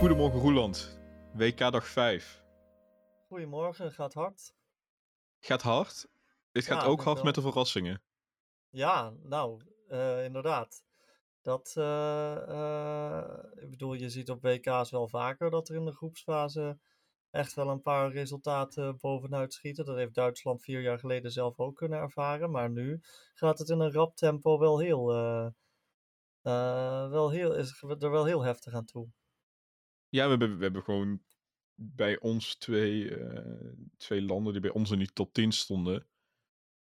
Goedemorgen Roeland, WK dag 5. Goedemorgen, gaat hard. Gaat hard. Dit gaat Ja, ook hard wel. met de verrassingen. Ja, nou, eh, inderdaad. Dat, eh, eh, ik bedoel, je ziet op WK's wel vaker dat er in de groepsfase echt wel een paar resultaten bovenuit schieten. Dat heeft Duitsland vier jaar geleden zelf ook kunnen ervaren. Maar nu gaat het in een rap tempo wel heel, wel heel, is er wel heel heftig aan toe. Ja, we hebben, we hebben gewoon bij ons twee, eh, twee landen die bij ons in die top 10 stonden.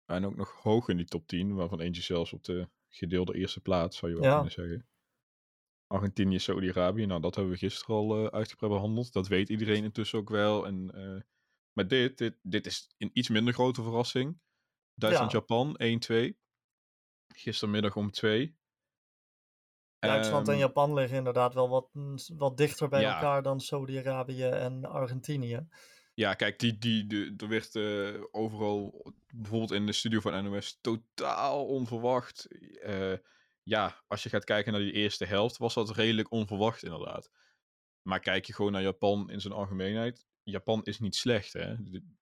En ook nog hoog in die top 10, waarvan eentje zelfs op de gedeelde eerste plaats, zou je wel Ja. kunnen zeggen. Argentinië, Saudi-Arabië, nou dat hebben we gisteren al eh, uitgebreid behandeld. Dat weet iedereen intussen ook wel. En, eh, maar dit, dit, dit is een iets minder grote verrassing. Duitsland-Japan 1-2. Gistermiddag om 2. Duitsland en Ehm, Japan liggen inderdaad wel wat, wat dichter bij Ja. elkaar dan Saudi-Arabië en Argentinië. Ja, kijk, die, die, de, er werd eh, overal, bijvoorbeeld in de studio van NOS, totaal onverwacht. Eh, ja, als je gaat kijken naar die eerste helft, was dat redelijk onverwacht inderdaad. Maar kijk je gewoon naar Japan in zijn algemeenheid, Japan is niet slecht, hè. De-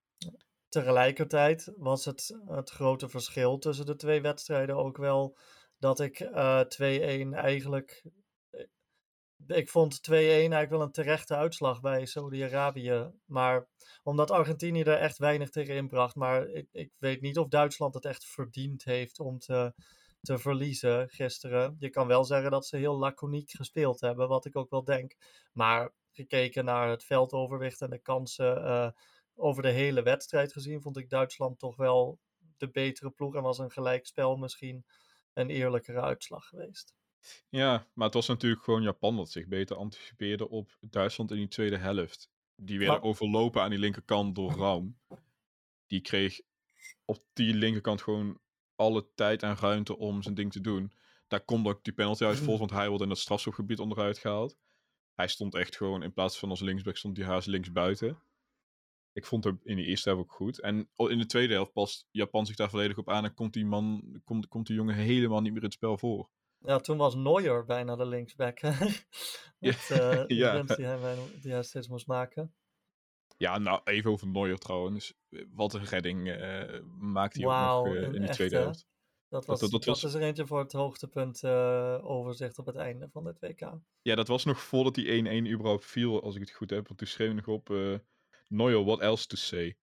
Tegelijkertijd was het, het grote verschil tussen de twee wedstrijden ook wel dat ik eh 2-1 eigenlijk. eh, Ik vond 2-1 eigenlijk wel een terechte uitslag bij Saudi-Arabië. Maar omdat Argentinië er echt weinig tegen inbracht. Maar ik, ik weet niet of Duitsland het echt verdiend heeft om te, te verliezen gisteren. Je kan wel zeggen dat ze heel laconiek gespeeld hebben, wat ik ook wel denk. Maar gekeken naar het veldoverwicht en de kansen eh, over de hele wedstrijd gezien, vond ik Duitsland toch wel de betere ploeg. En was een gelijkspel misschien een eerlijkere uitslag geweest. Ja, maar het was natuurlijk gewoon Japan dat zich beter anticipeerde op Duitsland in die tweede helft. Die werden Maar- overlopen aan die linkerkant door Raum. Die kreeg op die linkerkant gewoon alle tijd en ruimte om zijn ding te doen. Daar komt ook die penalty uit vol, want hij wordt in het strafschopgebied onderuit gehaald. Hij stond echt gewoon, in plaats van als linksback, stond hij haast links buiten. Ik vond hem in de eerste helft ook goed. En in de tweede helft past Japan zich daar volledig op aan en komt die man, komt, komt die jongen helemaal niet meer in het spel voor. Ja, toen was Neuer bijna de linksback. Met, eh, de Ja. winst die hij, bijna- die hij steeds moest maken. Ja, nou, even over Neuer trouwens. Wat een redding eh, maakt hij ook nog eh, in de tweede helft. Dat, was, dat- dat, dat was- is er eentje voor het hoogtepunt overzicht op het einde van dit WK. Ja, dat was nog voordat die 1-1 überhaupt viel, als ik het goed heb. Want toen schreef ik nog op Neuer, what else to say?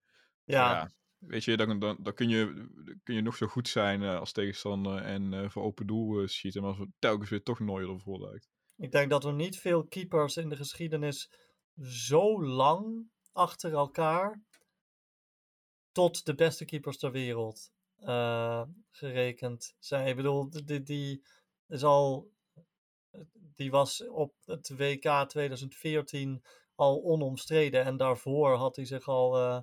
Ja, weet je, dan, dan, dan kun je, kun je nog zo goed zijn eh, als tegenstander en eh, voor open doel eh, schieten. Maar als we telkens weer toch Neuer ervoor lijkt. ik denk dat er niet veel keepers in de geschiedenis zo lang achter elkaar tot de beste keepers ter wereld gerekend zijn. Ik bedoel, die, die is al. Die was op het WK 2014 al onomstreden. En daarvoor had hij zich al, eh,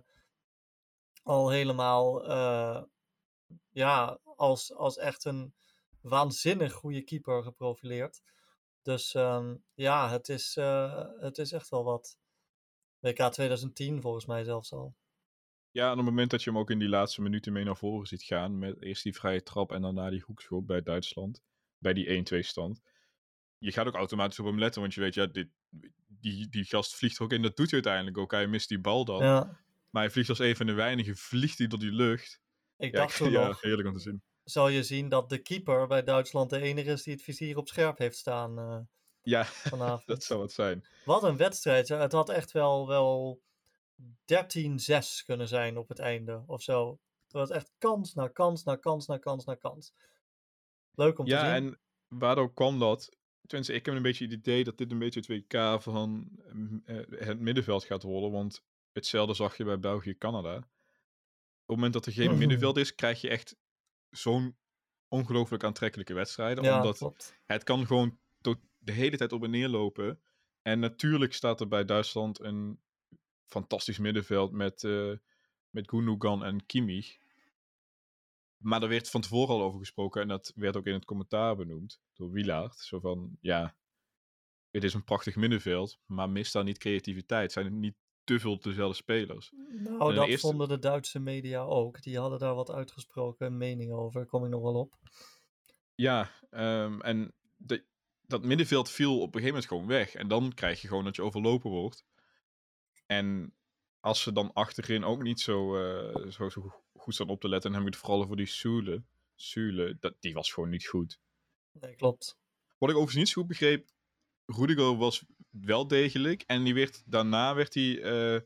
al helemaal. eh, ja, als, als echt een waanzinnig goede keeper geprofileerd. Dus ehm, ja, het is, eh, het is echt wel wat. WK 2010 volgens mij zelfs al. Ja, en op het moment dat je hem ook in die laatste minuten mee naar voren ziet gaan, met eerst die vrije trap en daarna die hoekschop bij Duitsland, bij die 1-2 stand. Je gaat ook automatisch op hem letten, want je weet, ja, dit, die, die gast vliegt ook in, dat doet hij uiteindelijk ook. Hij mist die bal dan. Ja, Maar hij vliegt als een van de weinigen, vliegt hij door die lucht. ik Ja, dacht toen ja, nog, heerlijk om te zien. zal je zien dat de keeper bij Duitsland de enige is die het vizier op scherp heeft staan eh, Ja, vanavond. dat zou het zijn. Wat een wedstrijd. Het had echt wel, wel 13-6 kunnen zijn op het einde of zo. Het was echt kans na kans na kans na kans na kans. Leuk om te Ja, zien. en waardoor kwam dat? Tenminste, ik heb een beetje het idee dat dit een beetje het WK van eh, het middenveld gaat worden. Want hetzelfde zag je bij België-Canada. Op het moment dat er geen Mhm. middenveld is, krijg je echt zo'n ongelooflijk aantrekkelijke wedstrijden. ja, omdat klopt. het kan gewoon de hele tijd op en neer lopen. En natuurlijk staat er bij Duitsland een fantastisch middenveld met, eh met Gundogan en Kimmich. Maar er werd van tevoren al over gesproken en dat werd ook in het commentaar benoemd door Wielaert. Zo van, ja, het is een prachtig middenveld, maar mist daar niet creativiteit? Zijn het niet te veel dezelfde spelers? Nou, de dat eerste- vonden de Duitse media ook. Die hadden daar wat uitgesproken mening over. Daar kom ik nog wel op. Ja, ehm, en de, dat middenveld viel op een gegeven moment gewoon weg. En dan krijg je gewoon dat je overlopen wordt. En als ze dan achterin ook niet zo, uh, zo, zo, goed staan op te letten, en heb ik het vooral voor die Sule. Sule, dat, die was gewoon niet goed. Nee, klopt. Wat ik overigens niet zo goed begreep, Rudiger was wel degelijk. En die werd, daarna werd hij uh,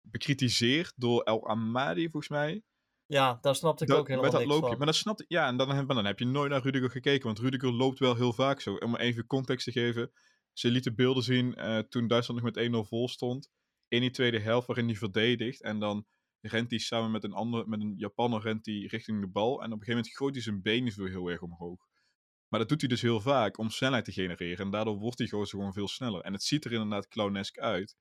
bekritiseerd door El Amadi, volgens mij. Ja, daar snapte ik dat, ook helemaal met dat niks loopje. van. Maar dat snapte, ja, en dan, maar dan heb je nooit naar Rudiger gekeken. Want Rudiger loopt wel heel vaak zo. Om even context te geven. Ze lieten beelden zien eh, toen Duitsland nog met 1-0 vol stond. In die tweede helft waarin hij verdedigt. En dan rent hij samen met een, ander, met een Japanner rent hij richting de bal. En op een gegeven moment gooit hij zijn benen zo heel erg omhoog. Maar dat doet hij dus heel vaak om snelheid te genereren. En daardoor wordt die gozer gewoon veel sneller. En het ziet er inderdaad clownesk uit.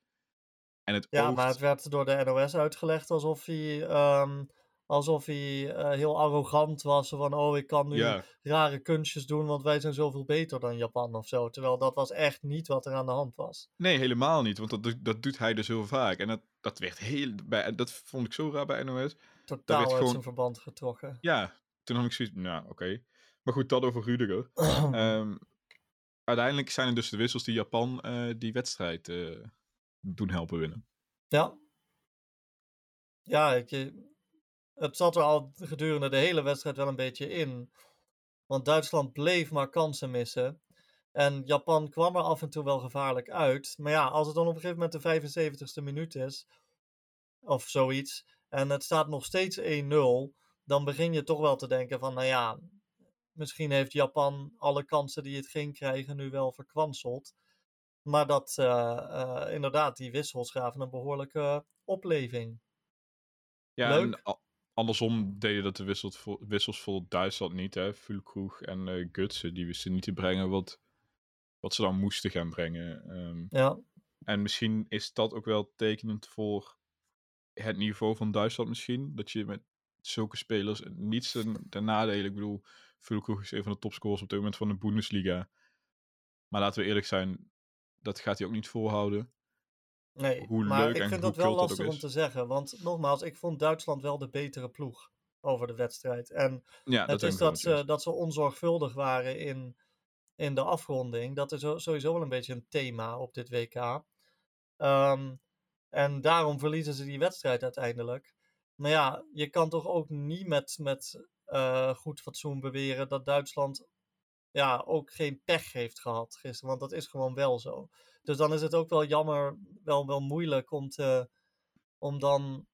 En het Ja, oogt... maar het werd door de NOS uitgelegd alsof hij, ehm, alsof hij eh, heel arrogant was. Van, oh, ik kan nu rare kunstjes doen, want wij zijn zoveel beter dan Japan of zo. Terwijl dat was echt niet wat er aan de hand was. nee, helemaal niet. Want dat, doet- dat doet hij dus heel vaak. En dat, dat werd heel... Bij, dat vond ik zo raar bij NOS. Totaal uit gewoon- zijn verband getrokken. Ja, toen had ik zoiets... Nou, oké. Maar goed, dat over Rudiger. Ehm, uiteindelijk zijn het dus de wissels die Japan eh, die wedstrijd eh, doen helpen winnen. Ja. Ja, ik, het zat er al gedurende de hele wedstrijd wel een beetje in. Want Duitsland bleef maar kansen missen. En Japan kwam er af en toe wel gevaarlijk uit. Maar ja, als het dan op een gegeven moment de 75ste minuut is, of zoiets, en het staat nog steeds 1-0, dan begin je toch wel te denken van, nou ja, misschien heeft Japan alle kansen die het ging krijgen nu wel verkwanseld. Maar dat, eh, eh, inderdaad, die wissels gaven een behoorlijke opleving. Ja, Leuk. en andersom deden dat de wissels voor, wissels voor Duitsland niet. Hè. Fulkroeg en eh Gutsen, die wisten niet te brengen wat, wat ze dan moesten gaan brengen. Ehm, Ja, en misschien is dat ook wel tekenend voor het niveau van Duitsland misschien. Dat je met zulke spelers niets ten, ten nadele. Ik bedoel, Fulkroeg is een van de topscorers op dit moment van de Bundesliga. Maar laten we eerlijk zijn, dat gaat hij ook niet volhouden. Nee. Hoe maar leuk ik en vind dat wel dat lastig om te zeggen. Want nogmaals, ik vond Duitsland wel de betere ploeg over de wedstrijd. En Ja, het is dat ze, dat ze onzorgvuldig waren in, in de afronding. Dat is sowieso wel een beetje een thema op dit WK. Ehm, en daarom verliezen ze die wedstrijd uiteindelijk. Maar ja, je kan toch ook niet met, met eh, goed fatsoen beweren dat Duitsland ja, ook geen pech heeft gehad gisteren. Want dat is gewoon wel zo. Dus dan is het ook wel jammer, wel, wel moeilijk om, te, om dan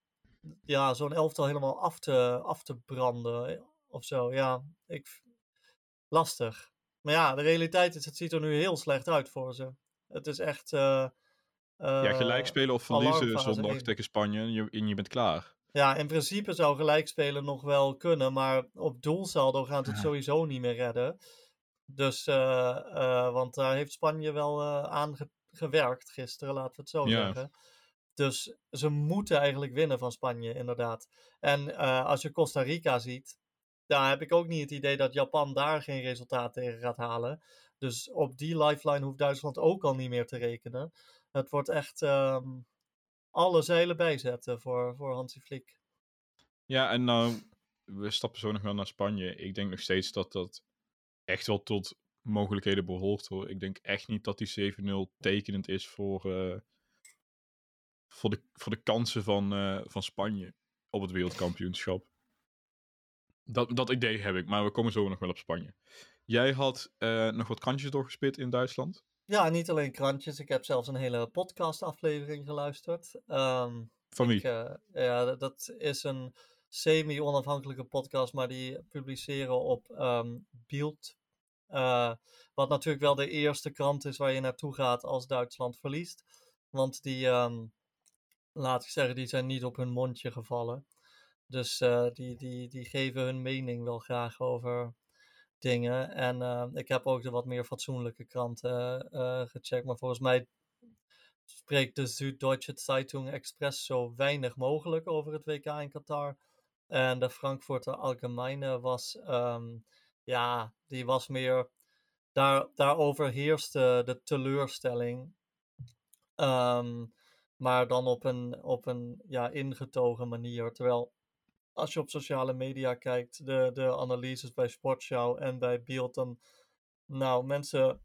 ja, zo'n elftal helemaal af te, af te branden of zo. Ja, ik, lastig. Maar ja, de realiteit is, het ziet er nu heel slecht uit voor ze. Het is echt... eh, Ja, gelijk eh, spelen of verliezen zondag tegen Spanje en je, en je bent klaar. Ja, in principe zou gelijkspelen nog wel kunnen, maar op doelsaldo gaat het Ja. sowieso niet meer redden. Dus, eh, eh, want daar heeft Spanje wel eh, aan ge- gewerkt gisteren, laten we het zo Ja. zeggen. Dus ze moeten eigenlijk winnen van Spanje, inderdaad. En eh, als je Costa Rica ziet, daar heb ik ook niet het idee dat Japan daar geen resultaat tegen gaat halen. Dus op die lifeline hoeft Duitsland ook al niet meer te rekenen. Het wordt echt ehm, alle zeilen bijzetten voor, voor Hansi Flick. Ja, en nou, we stappen zo nog wel naar Spanje. Ik denk nog steeds dat dat echt wel tot mogelijkheden behoort hoor. Ik denk echt niet dat die 7-0 tekenend is voor, eh, voor, de, voor de kansen van, eh, van Spanje op het wereldkampioenschap. Dat, dat idee heb ik, maar we komen zo nog wel op Spanje. Jij had eh, nog wat krantjes doorgespit in Duitsland. Ja, niet alleen krantjes. Ik heb zelfs een hele podcast-aflevering geluisterd. Ehm, Van wie? ik, ja, dat- is een semi-onafhankelijke podcast, maar die publiceren op ehm Bild. Eh, wat natuurlijk wel de eerste krant is waar je naartoe gaat als Duitsland verliest. Want die, ehm, laat ik zeggen, die zijn niet op hun mondje gevallen. Dus eh, die, die, die geven hun mening wel graag over dingen. En eh, ik heb ook de wat meer fatsoenlijke kranten eh, gecheckt. Maar volgens mij spreekt de Süddeutsche Zeitung Express zo weinig mogelijk over het WK in Qatar. En de Frankfurter Allgemeine was, ehm, ja, die was meer, daar, daarover heerste de teleurstelling. Ehm, maar dan op een, op een ja, ingetogen manier. Terwijl als je op sociale media kijkt, de, de analyses bij Sportschau en bij Beeld, dan Nou, mensen,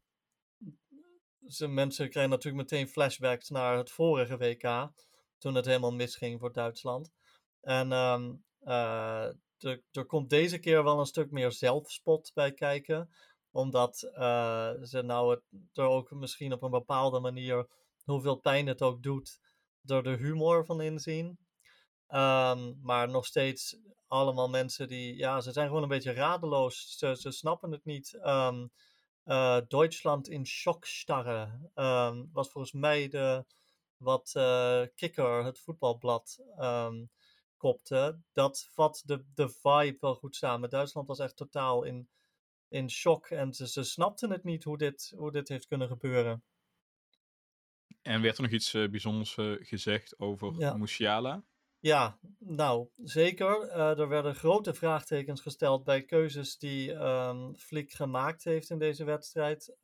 ze, mensen krijgen natuurlijk meteen flashbacks naar het vorige WK. Toen het helemaal misging voor Duitsland. En ehm, eh, er, er komt deze keer wel een stuk meer zelfspot bij kijken. Omdat eh, ze nou het, er ook misschien op een bepaalde manier, hoeveel pijn het ook doet, er de humor van inzien. Ehm, maar nog steeds allemaal mensen die, ja, ze zijn gewoon een beetje radeloos. Ze, ze snappen het niet. Um, Duitsland in Schockstarre um, was volgens mij de, wat uh, Kikker, het voetbalblad, kopte. Dat vat de, de vibe wel goed samen. Duitsland was echt totaal in, in shock en ze, ze snapten het niet hoe dit, hoe dit heeft kunnen gebeuren. En werd er nog iets uh, bijzonders uh, gezegd over ja. Musiala? Ja, nou, zeker. Uh, er werden grote vraagtekens gesteld bij keuzes die um, Flick gemaakt heeft in deze wedstrijd.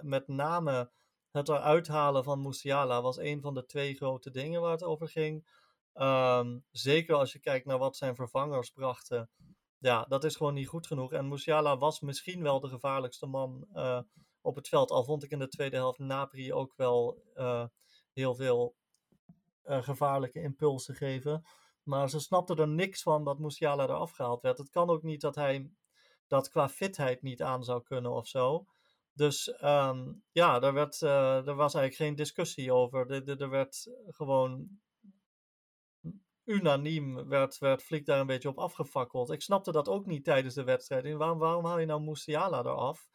Met name het eruit halen van Musiala was een van de twee grote dingen waar het over ging. Um, zeker als je kijkt naar wat zijn vervangers brachten. Ja, dat is gewoon niet goed genoeg. En Musiala was misschien wel de gevaarlijkste man uh, op het veld. Al vond ik in de tweede helft Napri ook wel heel veel uh, gevaarlijke impulsen geven. Maar ze snapten er niks van dat Musiala eraf gehaald werd. Het kan ook niet dat hij dat qua fitheid niet aan zou kunnen of zo. Dus um, ja, er, werd, er was eigenlijk geen discussie over. Er, er werd gewoon unaniem werd, werd daar een beetje op afgefakkeld. Ik snapte dat ook niet tijdens de wedstrijd. Waarom, waarom haal je nou Musiala eraf?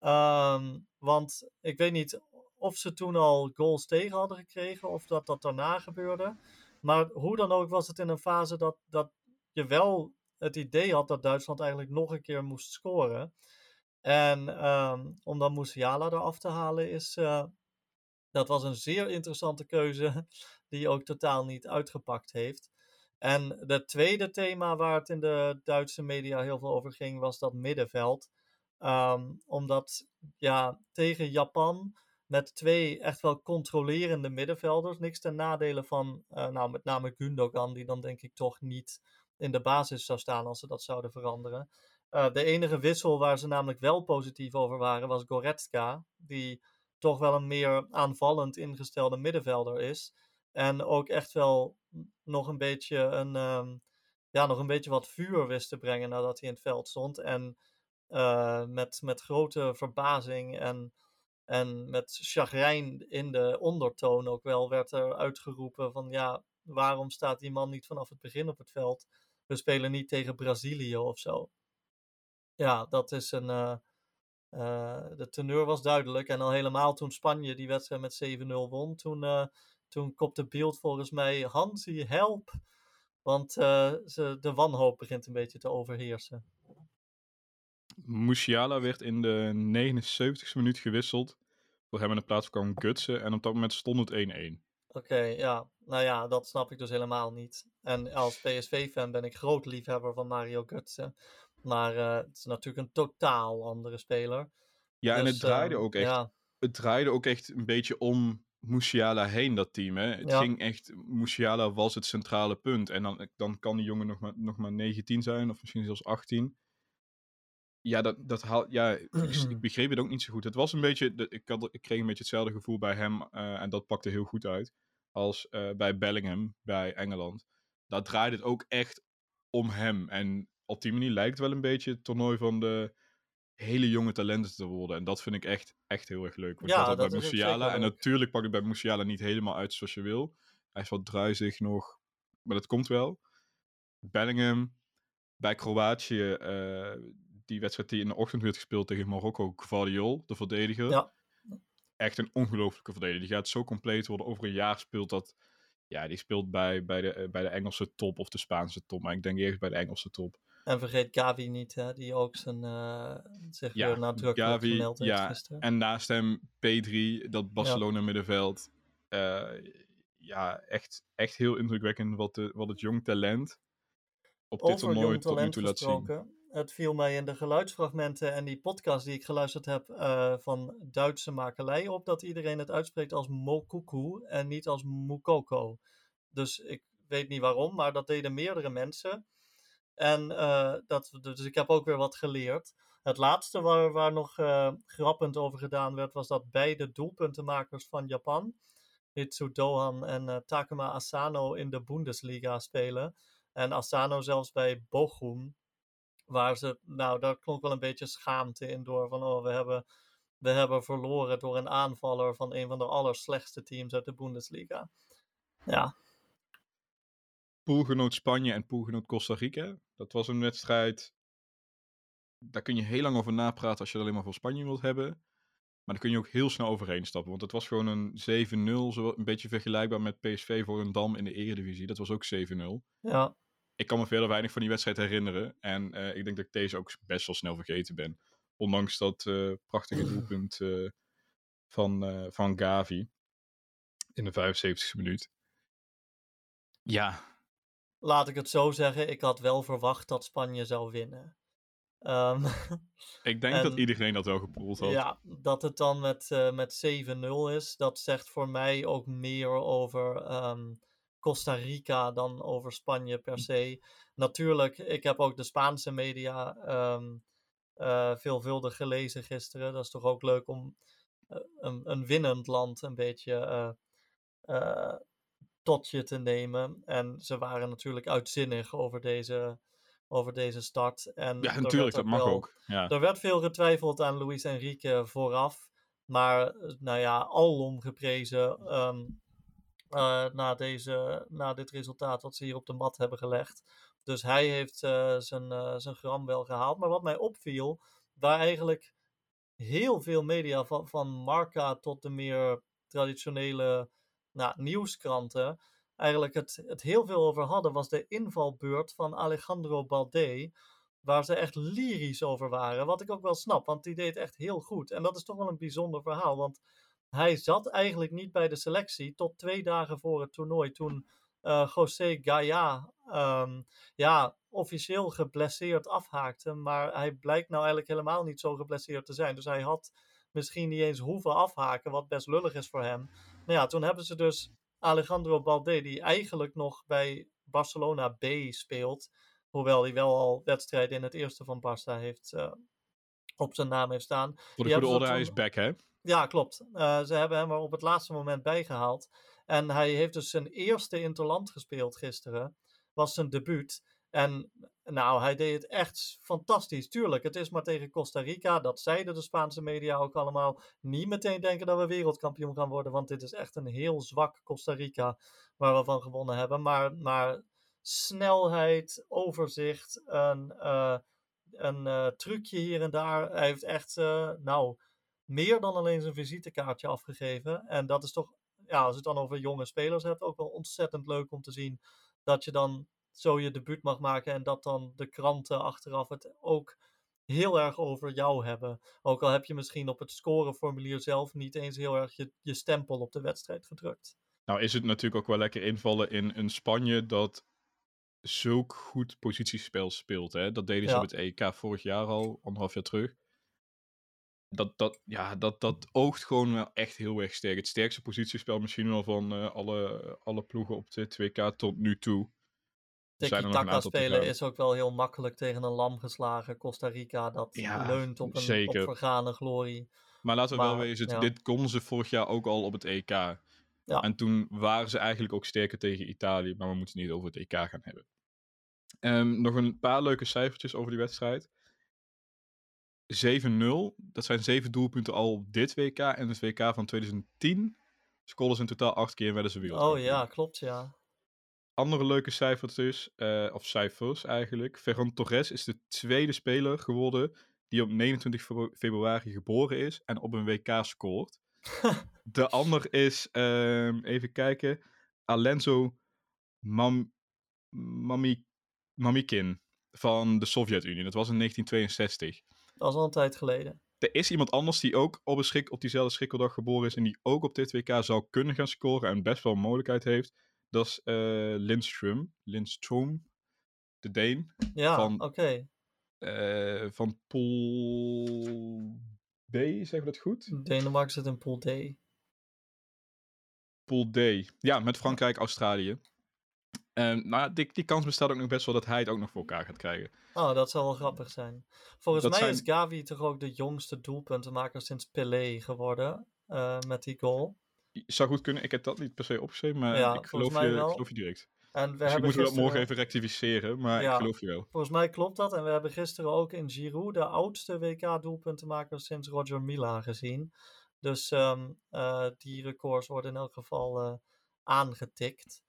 Um, want ik weet niet of ze toen al goals tegen hadden gekregen of dat dat daarna gebeurde. Maar hoe dan ook was het in een fase dat, dat je wel het idee had dat Duitsland eigenlijk nog een keer moest scoren. En um, om dan Musiala eraf te halen is, uh, dat was een zeer interessante keuze die ook totaal niet uitgepakt heeft. En het tweede thema waar het in de Duitse media heel veel over ging, was dat middenveld. Um, omdat ja, tegen Japan met twee echt wel controlerende middenvelders. Niks ten nadele van, uh, nou, met name Gundogan, die dan denk ik toch niet in de basis zou staan als ze dat zouden veranderen. Uh, de enige wissel waar ze namelijk wel positief over waren, was Goretzka, die toch wel een meer aanvallend ingestelde middenvelder is. En ook echt wel nog een beetje een, um, ja, nog een beetje wat vuur wist te brengen nadat hij in het veld stond. En uh, met, met grote verbazing en en met chagrijn in de ondertoon ook wel werd er uitgeroepen van ja, waarom staat die man niet vanaf het begin op het veld? We spelen niet tegen Brazilië of zo. Ja, dat is een. Uh, uh, de teneur was duidelijk. En al helemaal toen Spanje die wedstrijd met 7-0 won, toen, toen kopte beeld volgens mij Hansi, help. Want ze, de wanhoop begint een beetje te overheersen. Musiala werd in de 79e minuut gewisseld. Voor hem in de plaats kwam Gutsen. En op dat moment stond het 1-1. Oké, okay, ja. Nou ja, dat snap ik dus helemaal niet. En als PSV-fan ben ik groot liefhebber van Mario Gutsen. Maar uh, het is natuurlijk een totaal andere speler. Ja, dus, en het draaide uh, ook echt. Ja. Het draaide ook echt een beetje om Musiala heen, dat team. Hè? Het ja. ging echt. Musiala was het centrale punt. En dan, dan kan die jongen nog maar, nog maar 19 zijn, of misschien zelfs 18 ja, dat, dat haal, ja ik, ik, begreep het ook niet zo goed. Het was een beetje, ik, had, ik kreeg een beetje hetzelfde gevoel bij hem uh, en dat pakte heel goed uit. Als uh, bij Bellingham, bij Engeland. Daar draaide het ook echt om hem. En op die manier lijkt wel een beetje het toernooi van de hele jonge talenten te worden. En dat vind ik echt, echt heel erg leuk. Want ja, dat bij Musiala. En natuurlijk pak ik bij Musiala niet helemaal uit zoals je wil. Hij is wat druizig nog, maar dat komt wel. Bellingham, bij Kroatië, uh, die wedstrijd die in de ochtend werd gespeeld tegen Marokko, Gvardiol, de verdediger. Ja. Echt een ongelofelijke verdediger. Die gaat zo compleet worden. Over een jaar speelt dat. Ja, die speelt bij, bij, de, bij de Engelse top of de Spaanse top. Maar ik denk eerst bij de Engelse top. En vergeet Gavi niet, hè, die ook zijn uh, zich ja, weer nadrukkelijk Gavi, gemeld heeft ja, gisteren. En naast hem P3, dat Barcelona middenveld. Uh, ja, echt, echt heel indrukwekkend wat, de, wat het jong talent op dit toernooi tot nu toe laat zien het viel mij in de geluidsfragmenten en die podcast die ik geluisterd heb uh, van Duitse makelij op dat iedereen het uitspreekt als Mokuku en niet als Mukoko. Dus ik weet niet waarom, maar dat deden meerdere mensen. En uh, dat, dus ik heb ook weer wat geleerd. Het laatste waar, waar nog uh, grappend over gedaan werd, was dat beide doelpuntenmakers van Japan, Hitsu Dohan en uh, Takuma Asano, in de Bundesliga spelen. En Asano zelfs bij Bochum, waar ze, nou, daar klonk wel een beetje schaamte in door. Van, oh, we hebben, we hebben verloren door een aanvaller van een van de allerslechtste teams uit de Bundesliga. Ja. Poolgenoot Spanje en poolgenoot Costa Rica. Dat was een wedstrijd. Daar kun je heel lang over napraten als je het alleen maar voor Spanje wilt hebben. Maar daar kun je ook heel snel overheen stappen. Want het was gewoon een 7-0. Een beetje vergelijkbaar met PSV voor een Dam in de Eredivisie. Dat was ook 7-0. Ja ik kan me verder weinig van die wedstrijd herinneren. En uh, ik denk dat ik deze ook best wel snel vergeten ben. Ondanks dat uh, prachtige doelpunt uh, van, van Gavi. In de 75e minuut. Ja. Laat ik het zo zeggen. Ik had wel verwacht dat Spanje zou winnen. Um, ik denk en, dat iedereen dat wel gepoeld had. Ja, dat het dan met, met 7-0 is. Dat zegt voor mij ook meer over... Um, Costa Rica dan over Spanje per hm. se. Natuurlijk, ik heb ook de Spaanse media um, uh, veelvuldig gelezen gisteren. Dat is toch ook leuk om uh, een, een, winnend land een beetje tot je te nemen. En ze waren natuurlijk uitzinnig over deze, over deze start. En ja, natuurlijk, dat mag ook. Ja. Er werd veel getwijfeld aan Luis Enrique vooraf. Maar, nou ja, alom geprezen. Um, uh, na, deze, na dit resultaat wat ze hier op de mat hebben gelegd. Dus hij heeft uh, zijn, uh, zijn gram wel gehaald. Maar wat mij opviel, waar eigenlijk heel veel media, van, van Marca tot de meer traditionele nou, nieuwskranten, eigenlijk het, het heel veel over hadden, was de invalbeurt van Alejandro Balde. Waar ze echt lyrisch over waren. Wat ik ook wel snap, want die deed echt heel goed. En dat is toch wel een bijzonder verhaal. Want hij zat eigenlijk niet bij de selectie tot twee dagen voor het toernooi. Toen uh, José Gaia um, ja, officieel geblesseerd afhaakte. Maar hij blijkt nou eigenlijk helemaal niet zo geblesseerd te zijn. Dus hij had misschien niet eens hoeven afhaken, wat best lullig is voor hem. Nou ja, toen hebben ze dus Alejandro Balde, die eigenlijk nog bij Barcelona B speelt. Hoewel hij wel al wedstrijden in het eerste van Barça heeft, uh, op zijn naam heeft staan. Voor de goede orde, hij is back, hè? Ja, klopt. Uh, ze hebben hem er op het laatste moment bijgehaald. En hij heeft dus zijn eerste interland gespeeld gisteren. Was zijn debuut. En nou, hij deed het echt fantastisch. Tuurlijk, het is maar tegen Costa Rica. Dat zeiden de Spaanse media ook allemaal. Niet meteen denken dat we wereldkampioen gaan worden. Want dit is echt een heel zwak Costa Rica waar we van gewonnen hebben. Maar, maar snelheid, overzicht, een, uh, een uh, trucje hier en daar. Hij heeft echt, uh, nou meer dan alleen zijn visitekaartje afgegeven. En dat is toch, ja, als je het dan over jonge spelers hebt, ook wel ontzettend leuk om te zien dat je dan zo je debuut mag maken en dat dan de kranten achteraf het ook heel erg over jou hebben. Ook al heb je misschien op het scoreformulier zelf niet eens heel erg je, je stempel op de wedstrijd gedrukt. Nou is het natuurlijk ook wel lekker invallen in een Spanje dat zulk goed positiespel speelt. Hè? Dat deden ze ja. op het EK vorig jaar al, anderhalf jaar terug dat, dat, ja, dat, dat oogt gewoon wel echt heel erg sterk. Het sterkste positiespel misschien wel van uh, alle, alle ploegen op de 2K tot nu toe. Tiki-taka spelen is ook wel heel makkelijk tegen een lam geslagen Costa Rica. Dat ja, leunt op een zeker. op vergane glorie. Maar laten we maar, wel wezen, ja. dit konden ze vorig jaar ook al op het EK. Ja. En toen waren ze eigenlijk ook sterker tegen Italië. Maar we moeten het niet over het EK gaan hebben. Um, nog een paar leuke cijfertjes over die wedstrijd. 7-0. Dat zijn zeven doelpunten al op dit WK en het WK van 2010. Scoren ze in totaal acht keer en werden ze wereldkampioen. Oh ja, klopt ja. Andere leuke cijfers dus, uh, of cijfers eigenlijk. Ferran Torres is de tweede speler geworden die op 29 februari geboren is en op een WK scoort. de ander is, uh, even kijken, Alenzo Mam Mami Mamikin van de Sovjet-Unie. Dat was in 1962. Dat is al een tijd geleden. Er is iemand anders die ook op, een schik, op diezelfde schrikkeldag geboren is en die ook op dit WK zou kunnen gaan scoren en best wel een mogelijkheid heeft. Dat is uh, Lindström. Lindström, de Deen. Ja, oké. Okay. Uh, eh, van Pool B, zeggen we dat goed? Denemarken zit in Pool D. Pool D. Ja, met Frankrijk, Australië. En nou, ja, die, die kans bestaat ook nog best wel dat hij het ook nog voor elkaar gaat krijgen. Oh, dat zou wel grappig zijn. Volgens Dat mij zijn- is Gavi toch ook de jongste doelpuntenmaker sinds Pelé geworden. eh, met die goal. Zou goed kunnen, ik heb dat niet per se opgeschreven, maar Ja, ik geloof je, wel. geloof je direct. En we Misschien hebben moeten we dat morgen even rectificeren, maar Ja. ik geloof je wel. Volgens mij klopt dat. En we hebben gisteren ook in Giroud de oudste WK-doelpuntenmaker sinds Roger Mila gezien. Dus ehm, eh, die records worden in elk geval eh, aangetikt.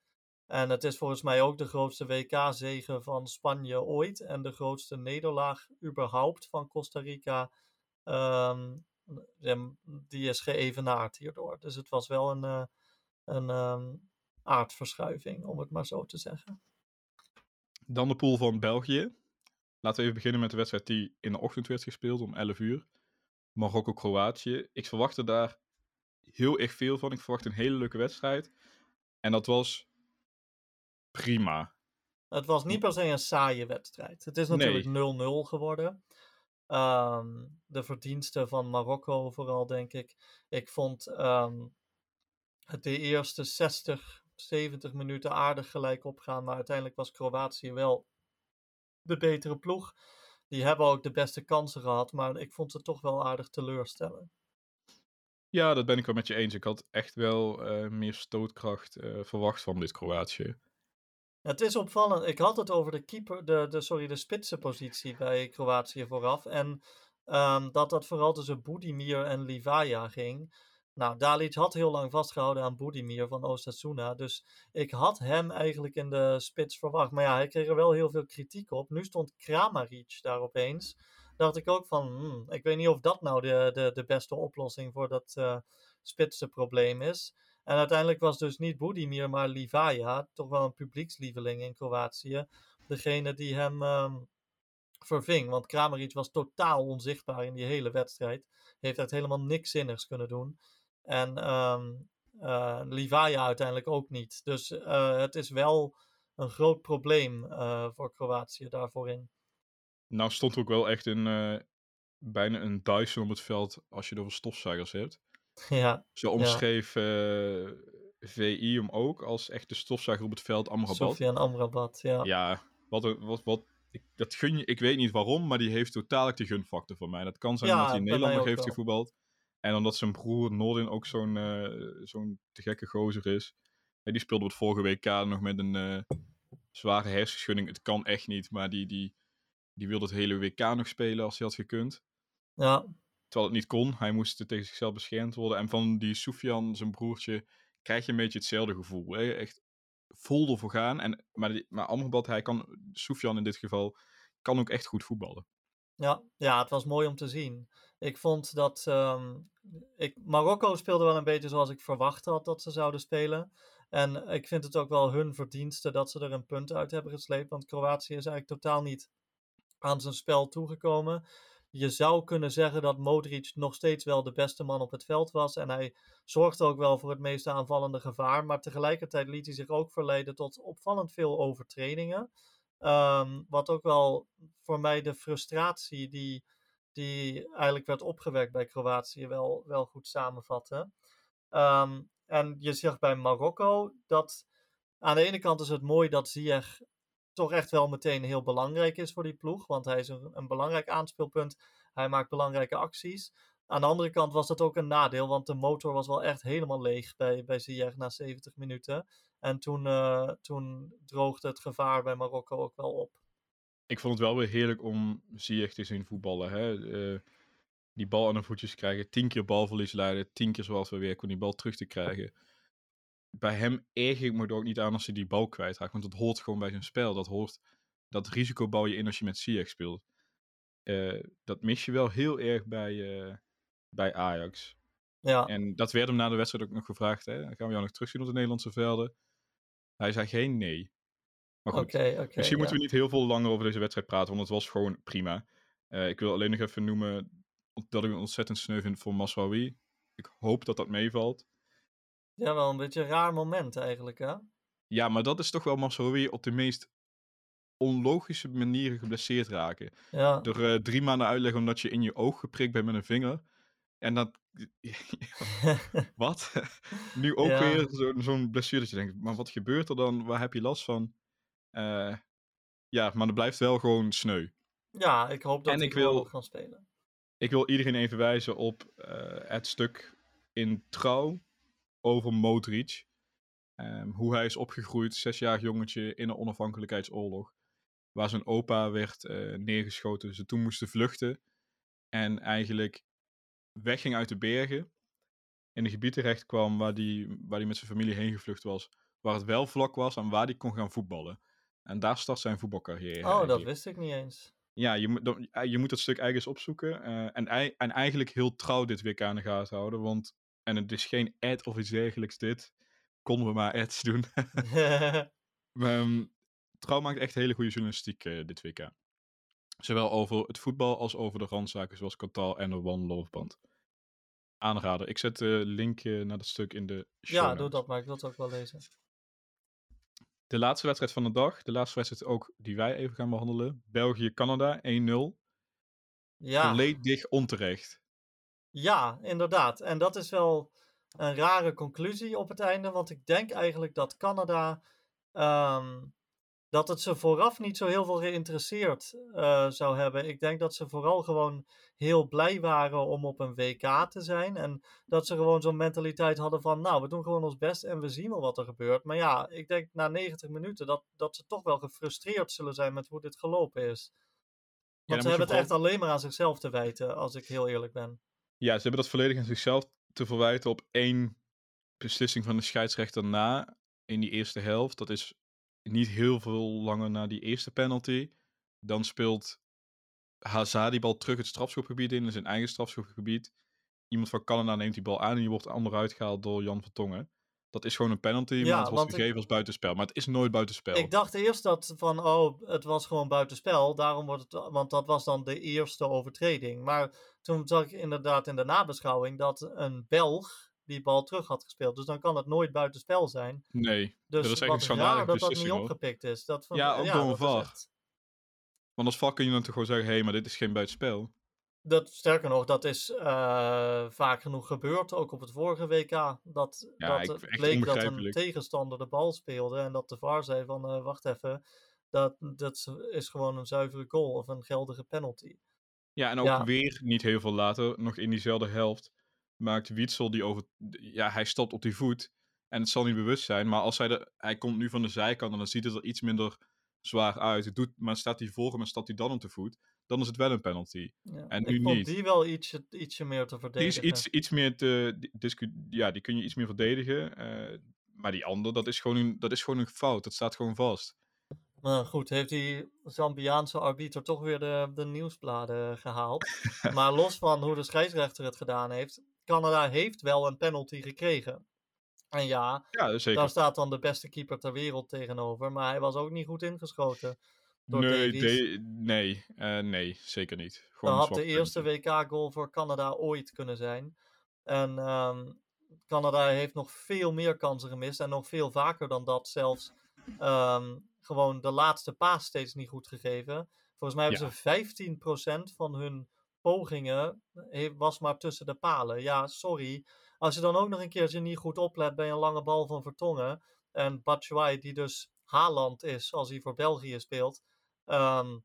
En het is volgens mij ook de grootste WK-zege van Spanje ooit. En de grootste nederlaag überhaupt van Costa Rica. ehm, die is geëvenaard hierdoor. Dus het was wel een, eh, een ehm, aardverschuiving, om het maar zo te zeggen. Dan de pool van België. Laten we even beginnen met de wedstrijd die in de ochtend werd gespeeld om 11 uur. Marokko-Kroatië. Ik verwachtte daar heel erg veel van. Ik verwacht een hele leuke wedstrijd. En dat was prima. Het was niet per se een saaie wedstrijd. Het is natuurlijk 0-0 geworden. Ehm, de verdiensten van Marokko vooral, denk ik. Ik vond het de eerste 60, 70 minuten aardig gelijk opgaan. Maar uiteindelijk was Kroatië wel de betere ploeg. Die hebben ook de beste kansen gehad. Maar ik vond ze toch wel aardig teleurstellen. Ja, dat ben ik wel met je eens. Ik had echt wel eh, meer stootkracht eh, verwacht van dit Kroatië. Het is opvallend. Ik had het over de keeper, de, de, sorry, de spitsenpositie bij Kroatië vooraf. En ehm, dat dat vooral tussen Budimir en Livaja ging. Nou, Dalic had heel lang vastgehouden aan Budimir van Osasuna. Dus ik had hem eigenlijk in de spits verwacht. Maar ja, hij kreeg er wel heel veel kritiek op. Nu stond Kramaric daar opeens. Dacht ik ook van, hmm, ik weet niet of dat nou de, de, de beste oplossing voor dat eh spitsenprobleem is. En uiteindelijk was dus niet Budimir, maar Livaja, toch wel een publiekslieveling in Kroatië, degene die hem ehm, verving. Want Kramaric was totaal onzichtbaar in die hele wedstrijd. Heeft echt helemaal niks zinnigs kunnen doen. En ehm eh, Livaja uiteindelijk ook niet. Dus eh, het is wel een groot probleem eh, voor Kroatië daarvoor in. Nou stond er ook wel echt een, bijna een Dyson op het veld als je over stofzuigers hebt. Ja, Zo omschreef eh, VI hem ook als echt de stofzuiger op het veld Amrabat. Sofian Amrabat. Ja. Ja, wat, een- wat, wat, ik, dat gun je, ik weet niet waarom, maar die heeft totaal die gunfactor voor mij. Dat kan zijn Ja, omdat hij in Nederland heeft wel. gevoetbald. En omdat zijn broer Nordin ook zo'n eh, zo'n te gekke gozer is. Ja, die speelde op het vorige WK nog met een eh, zware hersenschudding. Het kan echt niet, maar die, die, die wilde het hele WK nog spelen als hij had gekund. ja, Terwijl het niet kon. Hij moest tegen zichzelf beschermd worden. En van die Soufian, zijn broertje, krijg je een beetje hetzelfde gevoel. Hè? Echt vol ervoor gaan. En, maar, die- maar hij kan, Soufian in dit geval, kan ook echt goed voetballen. Ja, ja, het was mooi om te zien. Ik vond dat. ehm, ik, Marokko speelde wel een beetje zoals ik verwacht had dat ze zouden spelen. En ik vind het ook wel hun verdienste dat ze er een punt uit hebben gesleept. Want Kroatië is eigenlijk totaal niet aan zijn spel toegekomen. Je zou kunnen zeggen dat Modric nog steeds wel de beste man op het veld was. En hij zorgde ook wel voor het meeste aanvallende gevaar. Maar tegelijkertijd liet hij zich ook verleiden tot opvallend veel overtredingen. Ehm, wat ook wel voor mij de frustratie die, die eigenlijk werd opgewekt bij Kroatië wel, wel goed samenvatte. Ehm, en je zegt bij Marokko dat aan de ene kant is het mooi dat Ziyech toch echt wel meteen heel belangrijk is voor die ploeg. Want hij is een, belangrijk aanspeelpunt. Hij maakt belangrijke acties. Aan de andere kant was dat ook een nadeel, want de motor was wel echt helemaal leeg bij, bij Ziyech na 70 minuten. En toen, eh, toen droogde het gevaar bij Marokko ook wel op. Ik vond het wel weer heerlijk om Ziyech te zien voetballen. Hè? Eh, die bal aan de voetjes krijgen, tien keer balverlies leiden, tien keer zoals we weer kon die bal terug te krijgen. Bij hem erger ik me er ook niet aan als hij die bal kwijtraakt, want dat hoort gewoon bij zijn spel. Dat hoort, dat risico bouw je in als je met Ziyech speelt. Eh, dat mis je wel heel erg bij, eh, bij Ajax. Ja, En dat werd hem na de wedstrijd ook nog gevraagd. Hè? Gaan we jou nog terugzien op de Nederlandse velden? Hij zei geen nee. Maar goed. Misschien moeten we niet heel veel langer over deze wedstrijd praten, want het was gewoon prima. Eh, ik wil alleen nog even noemen dat ik het ontzettend sneu vind voor Masraoui. Ik hoop dat dat meevalt. Ja, wel een beetje een raar moment eigenlijk, hè? Ja, maar dat is toch wel Masraoui op de meest onlogische manieren geblesseerd raken. Ja, Door eh, drie maanden uitleggen omdat je in je oog geprikt bent met een vinger. En dat... wat? nu ook Ja. weer zo- zo'n blessure dat je denkt, maar wat gebeurt er dan? Waar heb je last van? Eh, ja, maar het blijft wel gewoon sneu. Ja, ik hoop dat En ik wil- gaan spelen. Ik wil iedereen even wijzen op eh, het stuk in Trouw over Modric. Ehm, hoe hij is opgegroeid, zesjarig jongetje in een onafhankelijkheidsoorlog. Waar zijn opa werd eh, neergeschoten. Ze toen moesten vluchten. En eigenlijk wegging uit de bergen. In een gebied terecht kwam waar hij waar die met zijn familie heen gevlucht was. Waar het wel vlak was en waar hij kon gaan voetballen. En daar start zijn voetbalcarrière. Oh, dat eigenlijk. wist ik niet eens. Ja, je moet, eh, je moet dat stuk ergens opzoeken. eh, en, en eigenlijk heel trouw dit WK aan de gaten houden. Want, en het is geen ad of iets dergelijks dit. Konden we maar ads doen. Maar, ehm, trouw maakt echt hele goede journalistiek eh, dit WK. Zowel over het voetbal als over de randzaken zoals Qatar en de One Love Band. Aanrader. Ik zet de link eh, naar dat stuk in de show ja, doe dat maar. Ik wil het ook wel lezen. De laatste wedstrijd van de dag. De laatste wedstrijd ook die wij even gaan behandelen. België-Canada 1-0. Ja. Volledig onterecht. Ja, inderdaad. En dat is wel een rare conclusie op het einde, want ik denk eigenlijk dat Canada, ehm, dat het ze vooraf niet zo heel veel geïnteresseerd eh, zou hebben. Ik denk dat ze vooral gewoon heel blij waren om op een WK te zijn en dat ze gewoon zo'n mentaliteit hadden van, nou, we doen gewoon ons best en we zien wel wat er gebeurt. Maar ja, ik denk na 90 minuten dat, dat ze toch wel gefrustreerd zullen zijn met hoe dit gelopen is. Want ze hebben het echt alleen maar aan zichzelf te wijten, als ik heel eerlijk ben. Ja, ze hebben dat volledig aan zichzelf te verwijten op één beslissing van de scheidsrechter na in die eerste helft. Dat is niet heel veel langer na die eerste penalty. Dan speelt Hazard die bal terug het strafschopgebied in, in zijn eigen strafschopgebied. Iemand van Canada neemt die bal aan en die wordt onderuit gehaald door Jan Vertongen. Dat is gewoon een penalty, Ja, maar het wordt ik- gegeven als buitenspel. Maar het is nooit buitenspel. Ik dacht eerst dat van, oh, het was gewoon buitenspel, daarom wordt het, want dat was dan de eerste overtreding. Maar toen zag ik inderdaad in de nabeschouwing dat een Belg die bal terug had gespeeld. Dus dan kan het nooit buitenspel zijn. Nee, Dus dat is wat eigenlijk raar schandalige dat dat niet opgepikt is. Dat van, Ja, ook door een VAR. echt- want als vak kun je dan toch gewoon zeggen, hé, hey, maar dit is geen buitenspel. Dat, sterker nog, dat is eh, vaak genoeg gebeurd, ook op het vorige WK. Dat, Ja, dat ik- bleek dat een tegenstander de bal speelde en dat de VAR zei van, eh, wacht even, dat, dat is gewoon een zuivere goal of een geldige penalty. Ja, en ook Ja. weer niet heel veel later, nog in diezelfde helft, maakt Wietsel die over... Ja, hij stapt op die voet en het zal niet bewust zijn, maar als hij, de, hij komt nu van de zijkant en dan ziet het er iets minder zwaar uit. Het doet, maar staat hij voor hem en stapt hij dan op de voet, dan is het wel een penalty. Ja. En ik nu vond niet. die wel ietsje, ietsje meer te Die verdedigen. is iets, iets meer te... ja, die kun je iets meer verdedigen. eh, maar die andere, dat is, gewoon een, dat is gewoon een fout. Dat staat gewoon vast. Maar goed, heeft die Zambiaanse arbiter toch weer de, de nieuwsbladen gehaald. maar los van hoe de scheidsrechter het gedaan heeft, Canada heeft wel een penalty gekregen. En ja, Ja, zeker. daar staat dan de beste keeper ter wereld tegenover, maar hij was ook niet goed ingeschoten. Nee, de- nee, eh, nee, zeker niet. Dat Gewoon een had de eerste. WK-goal voor Canada ooit kunnen zijn. En ehm, Canada heeft nog veel meer kansen gemist. En nog veel vaker dan dat zelfs ehm, gewoon de laatste paas steeds niet goed gegeven. Volgens mij hebben Ja. ze 15% van hun pogingen he- was maar tussen de palen. Ja, sorry. Als je dan ook nog een keertje niet goed oplet bij een lange bal van Vertongen. En Batshuayi, die dus Haaland is als hij voor België speelt, ehm,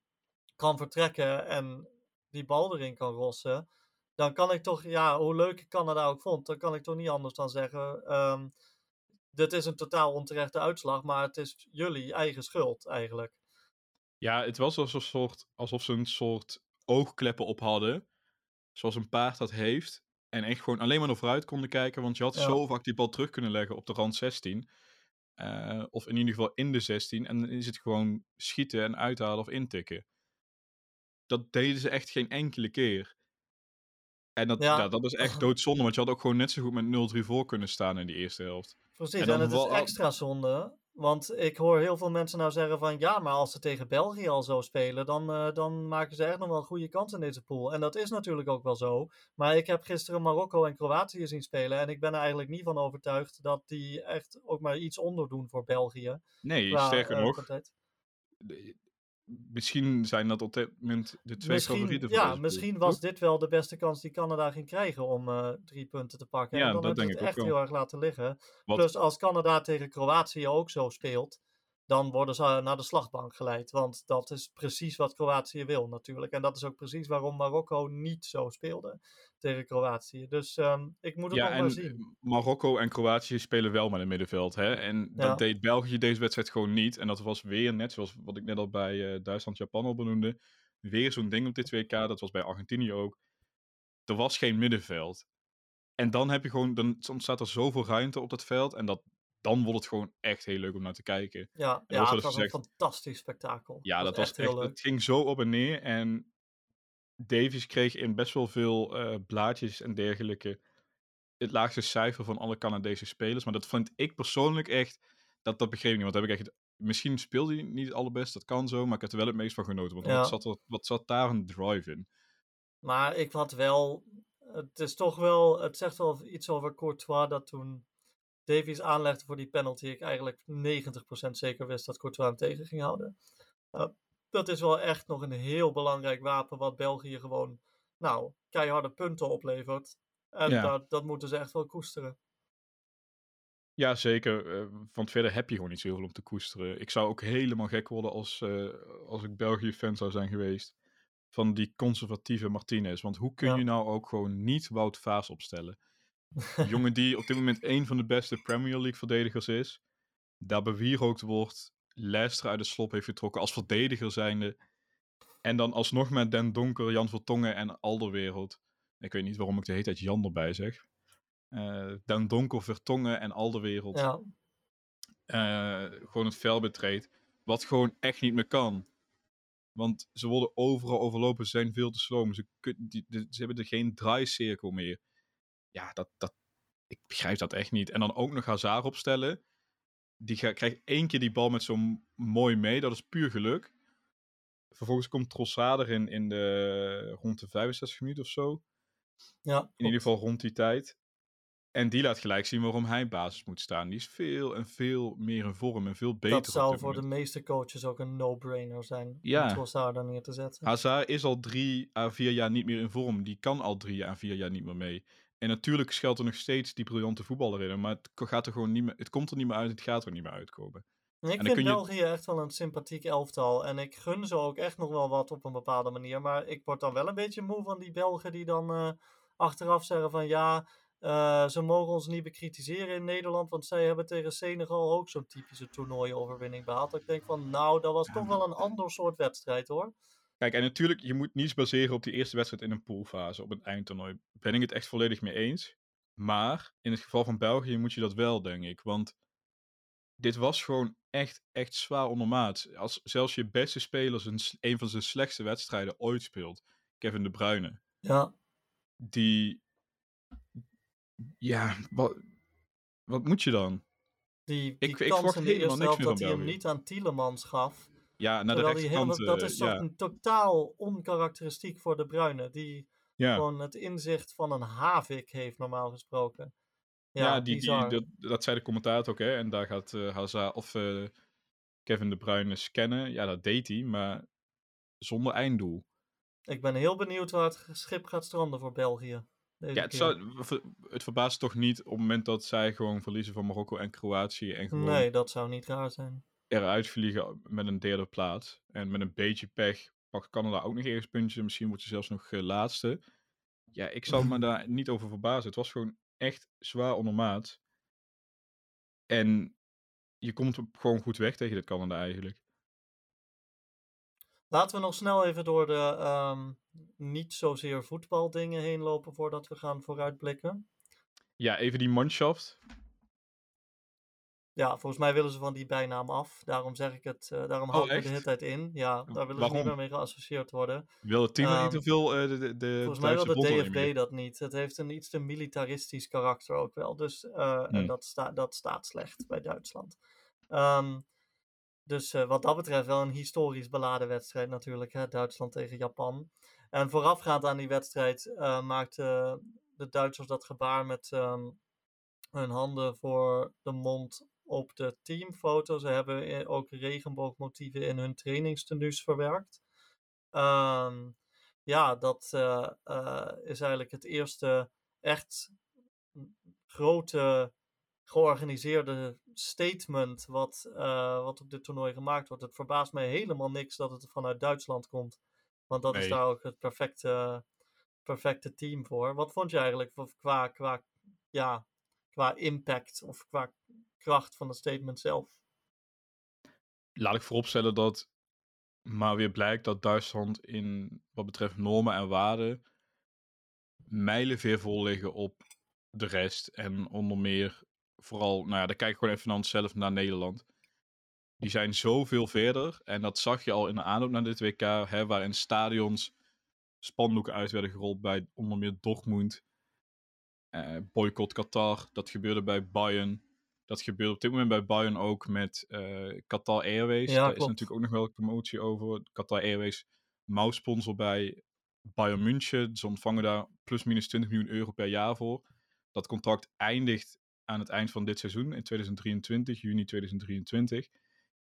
kan vertrekken en die bal erin kan rossen. Dan kan ik toch, ja, hoe leuk ik Canada ook vond, dan kan ik toch niet anders dan zeggen. ehm, dit is een totaal onterechte uitslag, maar het is jullie eigen schuld eigenlijk. Ja, het was alsof, een soort, alsof ze een soort oogkleppen op hadden. Zoals een paard dat heeft. En echt gewoon alleen maar naar vooruit konden kijken. Want je had Ja. zo vaak die bal terug kunnen leggen op de rand 16. Eh, of in ieder geval in de 16. En dan is het gewoon schieten en uithalen of intikken. Dat deden ze echt geen enkele keer. En dat, Ja. ja. dat is echt doodzonde. Want je had ook gewoon net zo goed met 0-3 voor kunnen staan in die eerste helft. Precies, En en, het is extra zonde. Want ik hoor heel veel mensen nou zeggen van ja, maar als ze tegen België al zo spelen, dan, eh, dan maken ze echt nog wel een goede kans in deze pool. En dat is natuurlijk ook wel zo. Maar ik heb gisteren Marokko en Kroatië zien spelen. En ik ben er eigenlijk niet van overtuigd dat die echt ook maar iets onderdoen voor België. Nee, qua, sterker eh, nog. kwaliteit. Misschien zijn dat op dit moment de twee Misschien, favorieten voor ja, misschien was dit wel de beste kans die Canada ging krijgen om eh, drie punten te pakken. Ja, en dan dat denk het ik ook echt wel. heel erg laten liggen. Wat- Plus als Canada tegen Kroatië ook zo speelt, dan worden ze naar de slagbank geleid. Want dat is precies wat Kroatië wil natuurlijk. En dat is ook precies waarom Marokko niet zo speelde tegen Kroatië. Dus um, ik moet het ja, nog maar zien. Marokko en Kroatië spelen wel met het middenveld. Hè? En dat deed België deze wedstrijd gewoon niet. En dat was weer net zoals wat ik net al bij uh, Duitsland-Japan al benoemde. Weer zo'n ding op dit WK. Dat was bij Argentinië ook. Er was geen middenveld. En dan heb je gewoon, dan ontstaat er zoveel ruimte op dat veld. En dat, dan wordt het gewoon echt heel leuk om naar te kijken. Ja, ja het was een fantastisch spektakel. Ja, dat, was echt, het ging zo op en neer. En Davies kreeg in best wel veel uh, blaadjes en dergelijke het laagste cijfer van alle Canadese spelers. Maar dat vond ik persoonlijk echt, dat, dat begreep ik niet. Want heb ik echt, misschien speelde hij niet het allerbest, dat kan zo, maar ik heb er wel het meest van genoten. Want wat, zat er, wat zat daar een drive in? Maar ik had wel, het is toch wel, het zegt wel iets over Courtois dat toen Davies aanlegde voor die penalty, ik eigenlijk 90% zeker wist dat Courtois hem tegen ging houden. Uh, dat is wel echt nog een heel belangrijk wapen wat België gewoon, nou, keiharde punten oplevert. En dat, dat moeten ze echt wel koesteren. Ja, zeker. Uh, want verder heb je gewoon niet zoveel om te koesteren. Ik zou ook helemaal gek worden als, uh, als ik België-fan zou zijn geweest. Van die conservatieve Martinez. Want hoe kun je nou ook gewoon niet Wout Vaas opstellen? Jongen die op dit moment een van de beste Premier League verdedigers is. Daar bewierookt wordt. Leicester uit de slop heeft getrokken als verdediger zijnde. En dan alsnog met Den Donker, Jan Vertongen en Alderwereld. Ik weet niet waarom ik de hele tijd Jan erbij zeg. Uh, Den Donker, Vertongen en Alderwereld. Ja. Uh, gewoon het vel betreedt. Wat gewoon echt niet meer kan. Want ze worden overal overlopen, ze zijn veel te sloom. Ze, ze hebben er geen draaicirkel meer ja, dat, dat, ik begrijp dat echt niet. En dan ook nog Hazard opstellen. Die krijgt één keer die bal met zo'n mooi mee. Dat is puur geluk. Vervolgens komt Trossard erin in de, rond de 65 minuten of zo. Ja, in ieder geval rond die tijd. En die laat gelijk zien waarom hij basis moet staan. Die is veel en veel meer in vorm en veel beter. Dat zou voor de meeste coaches ook een no-brainer zijn. Ja. Om Trossard dan neer te zetten. Hazard is al drie à vier jaar niet meer in vorm. Die kan al drie à vier jaar niet meer mee. En natuurlijk schuilt er nog steeds die briljante voetballer in. Maar het, gaat er gewoon niet meer, het komt er niet meer uit, het gaat er niet meer uitkomen. Ik vind België echt wel een sympathiek elftal. En ik gun ze ook echt nog wel wat op een bepaalde manier. Maar ik word dan wel een beetje moe van die Belgen die dan uh, achteraf zeggen van ja, uh, ze mogen ons niet bekritiseren in Nederland. Want zij hebben tegen Senegal ook zo'n typische toernooioverwinning behaald. Ik denk van nou, dat was toch wel een ander soort wedstrijd hoor. Kijk, en natuurlijk, je moet niets baseren op die eerste wedstrijd in een poolfase, op een eindtoernooi. Ben ik het echt volledig mee eens. Maar in het geval van België moet je dat wel, denk ik. Want dit was gewoon echt, echt zwaar ondermaat. Als zelfs je beste spelers een, een van zijn slechtste wedstrijden ooit speelt, Kevin De Bruyne. Ja. Die. Ja, wat, wat moet je dan? Die, die ik, ik verwacht helemaal niks meer van dat hij hem niet aan Tielemans gaf. Ja, naar de rechterkant. dat is toch een totaal onkarakteristiek voor de Bruine. Die gewoon het inzicht van een havik heeft, normaal gesproken. Ja, ja die, die, dat, dat zei de commentator ook, hè. En daar gaat uh, Hazard of uh, Kevin de Bruyne scannen. Ja, dat deed hij, maar zonder einddoel. Ik ben heel benieuwd waar het schip gaat stranden voor België. Ja, het, zou, het verbaast toch niet op het moment dat zij gewoon verliezen van Marokko en Kroatië. En gewoon... Nee, dat zou niet raar zijn eruit vliegen met een derde plaats. En met een beetje pech pakt Canada ook nog eerst puntje. Misschien wordt je zelfs nog uh, laatste. Ja, ik zal me daar niet over verbazen. Het was gewoon echt zwaar ondermaat. En je komt gewoon goed weg tegen dit Canada eigenlijk. Laten we nog snel even door de um, niet zozeer voetbaldingen heen lopen voordat we gaan vooruitblikken. Ja, even die manschaft. Ja, volgens mij willen ze van die bijnaam af. Daarom zeg ik het, uh, daarom hou ik er de hele tijd in. Ja, daar willen ze niet meer mee geassocieerd worden. Wil het team um, niet ehm, te veel uh, de, de Volgens mij wil de DFB dat niet. Het heeft een iets te militaristisch karakter ook wel. Dus, uh, hmm. en dat, sta, dat staat slecht bij Duitsland. Um, dus wat dat betreft wel een historisch beladen wedstrijd natuurlijk. Hè? Duitsland tegen Japan. En voorafgaand aan die wedstrijd maakten de Duitsers dat gebaar met um, hun handen voor de mond op de teamfoto. Ze hebben ook regenboogmotieven in hun trainingstenues verwerkt. Um, ja, dat uh, uh, is eigenlijk het eerste echt grote georganiseerde statement wat, uh, wat op dit toernooi gemaakt wordt. Het verbaast mij helemaal niks dat het vanuit Duitsland komt. Want dat is daar ook het perfecte, perfecte team voor. Wat vond je eigenlijk qua, qua, ja, qua impact of qua kracht van het statement zelf? Laat ik vooropstellen dat maar weer blijkt dat Duitsland in wat betreft normen en waarden mijlenveer vol op de rest. En onder meer, vooral, nou ja, dan kijk ik gewoon even naar onszelf, naar Nederland. Die zijn zoveel verder. En dat zag je al in de aanloop naar dit WK, hè, waarin stadions spandoeken uit werden gerold bij onder meer Dortmund. Uh, boycott Qatar, dat gebeurde bij Bayern. Dat gebeurt op dit moment bij Bayern ook met uh, Qatar Airways. Ja, Daar is natuurlijk ook nog wel een promotie over. Qatar Airways, mouwsponsor bij Bayern München. Ze ontvangen daar plus minus 20 miljoen euro per jaar voor. Dat contract eindigt aan het eind van dit seizoen in 2023, juni 2023.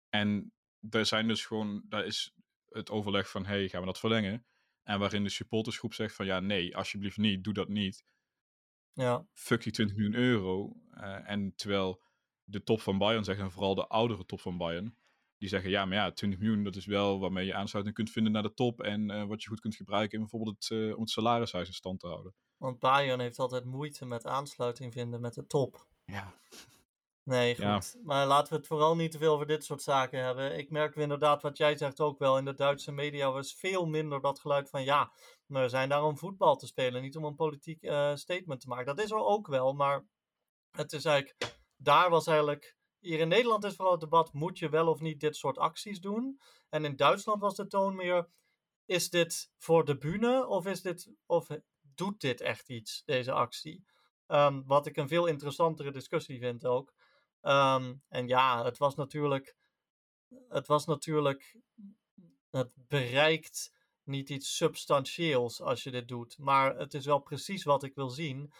En daar zijn dus gewoon, daar is het overleg van, hey, gaan we dat verlengen? En waarin de supportersgroep zegt van, ja, nee, alsjeblieft niet, doe dat niet. Ja. Fuck die 20 miljoen euro. Uh, en terwijl de top van Bayern zegt, en vooral de oudere top van Bayern, die zeggen, ja, maar ja, 20 miljoen, dat is wel waarmee je aansluiting kunt vinden naar de top en uh, wat je goed kunt gebruiken in bijvoorbeeld het, uh, om het salarishuis in stand te houden. Want Bayern heeft altijd moeite met aansluiting vinden met de top. Ja. Nee, goed. Maar laten we het vooral niet te veel over dit soort zaken hebben. Ik merk inderdaad wat jij zegt ook wel. In de Duitse media was veel minder dat geluid van ja, we zijn daar om voetbal te spelen, niet om een politiek uh, statement te maken. Dat is er ook wel, maar het is eigenlijk, daar was eigenlijk, hier in Nederland is vooral het debat, moet je wel of niet dit soort acties doen? En in Duitsland was de toon meer, is dit voor de bühne of, is dit, of doet dit echt iets, deze actie? Um, wat ik een veel interessantere discussie vind ook. Um, en ja, het was natuurlijk, het was natuurlijk, het bereikt niet iets substantieels als je dit doet. Maar het is wel precies wat ik wil zien.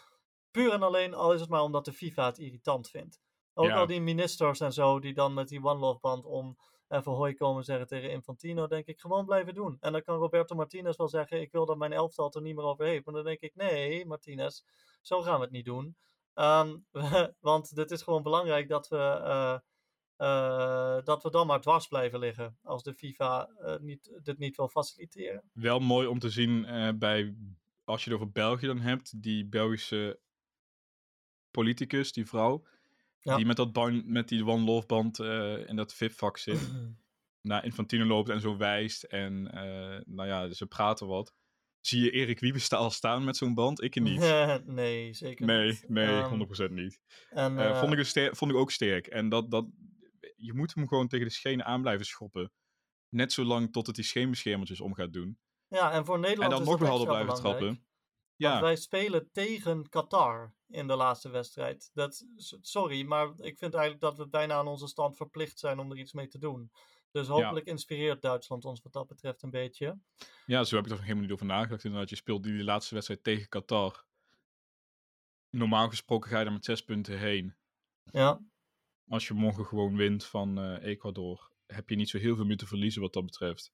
Puur en alleen al is het maar omdat de FIFA het irritant vindt. Ook al die ministers en zo, die dan met die One Love band om even hoi komen zeggen tegen Infantino, denk ik gewoon blijven doen. En dan kan Roberto Martinez wel zeggen, ik wil dat mijn elftal er niet meer over heeft. Maar dan denk ik, nee Martinez, zo gaan we het niet doen. Um, want dit is gewoon belangrijk dat we, uh, uh, dat we dan maar dwars blijven liggen. Als de FIFA uh, niet, dit niet wil faciliteren. Wel mooi om te zien bij, als je het over België dan hebt, die Belgische politicus, die vrouw, ja. die met, dat band, met die One Love band in dat VIP-vak zit. naar Infantino loopt en zo wijst. En nou ja, ze praten wat. Zie je Erik Wiebes al staan met zo'n band? Ik niet. nee, zeker nee, niet. Nee, um, 100% niet. En, uh, vond, ik sterk, vond ik ook sterk. En dat, dat, je moet hem gewoon tegen de schenen aan blijven schoppen. Net zolang tot het die scheenbeschermertjes om gaat doen. Ja, en voor Nederland en dan nog harder blijven trappen. Ja. Want wij spelen tegen Qatar in de laatste wedstrijd. Dat, sorry, maar ik vind eigenlijk dat we bijna aan onze stand verplicht zijn om er iets mee te doen. Dus hopelijk inspireert Duitsland ons wat dat betreft een beetje. Ja, zo heb ik er helemaal niet over nagedacht. Inderdaad, je speelt die laatste wedstrijd tegen Qatar. Normaal gesproken ga je er met zes punten heen. Ja. Als je morgen gewoon wint van uh, Ecuador, heb je niet zo heel veel meer te verliezen wat dat betreft.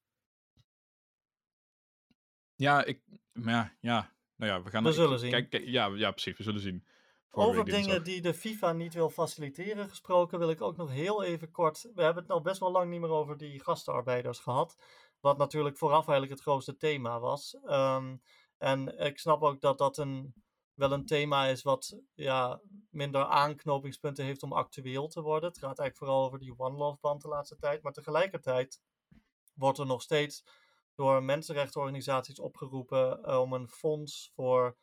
Ja, ik, maar ja, ja, nou ja, we gaan. We zullen zien. Kijk, ja, ja, precies, we zullen zien. Over dingen die de FIFA niet wil faciliteren gesproken, wil ik ook nog heel even kort. We hebben het nou best wel lang niet meer over die gastenarbeiders gehad. Wat natuurlijk vooraf eigenlijk het grootste thema was. Um, en ik snap ook dat dat een, wel een thema is wat ja, minder aanknopingspunten heeft om actueel te worden. Het gaat eigenlijk vooral over die One Love band de laatste tijd. Maar tegelijkertijd wordt er nog steeds door mensenrechtenorganisaties opgeroepen uh, om een fonds voor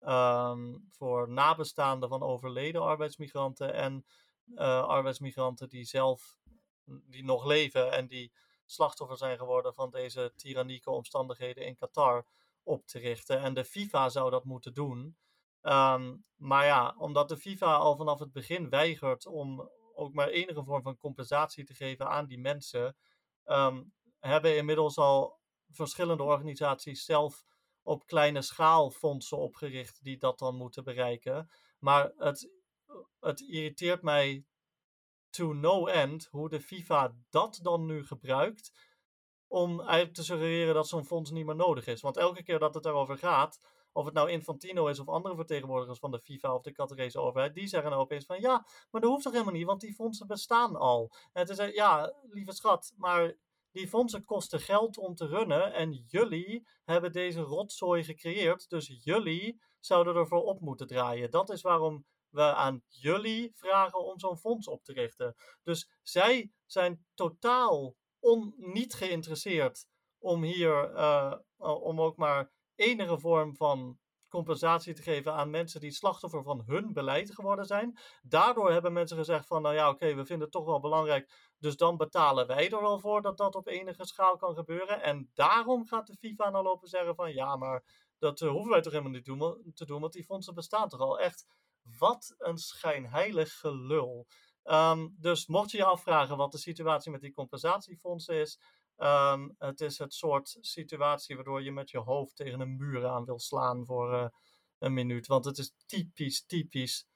um, voor nabestaanden van overleden arbeidsmigranten en uh, arbeidsmigranten die zelf die nog leven en die slachtoffer zijn geworden van deze tyrannieke omstandigheden in Qatar op te richten. En de FIFA zou dat moeten doen. Um, maar ja, omdat de FIFA al vanaf het begin weigert om ook maar enige vorm van compensatie te geven aan die mensen, um, hebben inmiddels al verschillende organisaties zelf op kleine schaal fondsen opgericht die dat dan moeten bereiken. Maar het, het irriteert mij to no end hoe de FIFA dat dan nu gebruikt om eigenlijk te suggereren dat zo'n fonds niet meer nodig is. Want elke keer dat het daarover gaat, of het nou Infantino is of andere vertegenwoordigers van de FIFA of de Qatarese overheid, die zeggen nou opeens van ja, maar dat hoeft toch helemaal niet, want die fondsen bestaan al. En te zeggen, ja, lieve schat, maar die fondsen kosten geld om te runnen en jullie hebben deze rotzooi gecreëerd, dus jullie zouden ervoor op moeten draaien. Dat is waarom we aan jullie vragen om zo'n fonds op te richten. Dus zij zijn totaal on, niet geïnteresseerd om hier, uh, om ook maar enige vorm van compensatie te geven aan mensen die slachtoffer van hun beleid geworden zijn. Daardoor hebben mensen gezegd van, nou ja, oké, we vinden het toch wel belangrijk, dus dan betalen wij er wel voor dat dat op enige schaal kan gebeuren. En daarom gaat de FIFA nou lopen zeggen van, ja, maar dat uh, hoeven wij toch helemaal niet te doen, want die fondsen bestaan toch al. Echt, wat een schijnheilig gelul. Um, dus mocht je je afvragen wat de situatie met die compensatiefondsen is, um, het is het soort situatie waardoor je met je hoofd tegen een muur aan wil slaan voor uh, een minuut. Want het is typisch, typisch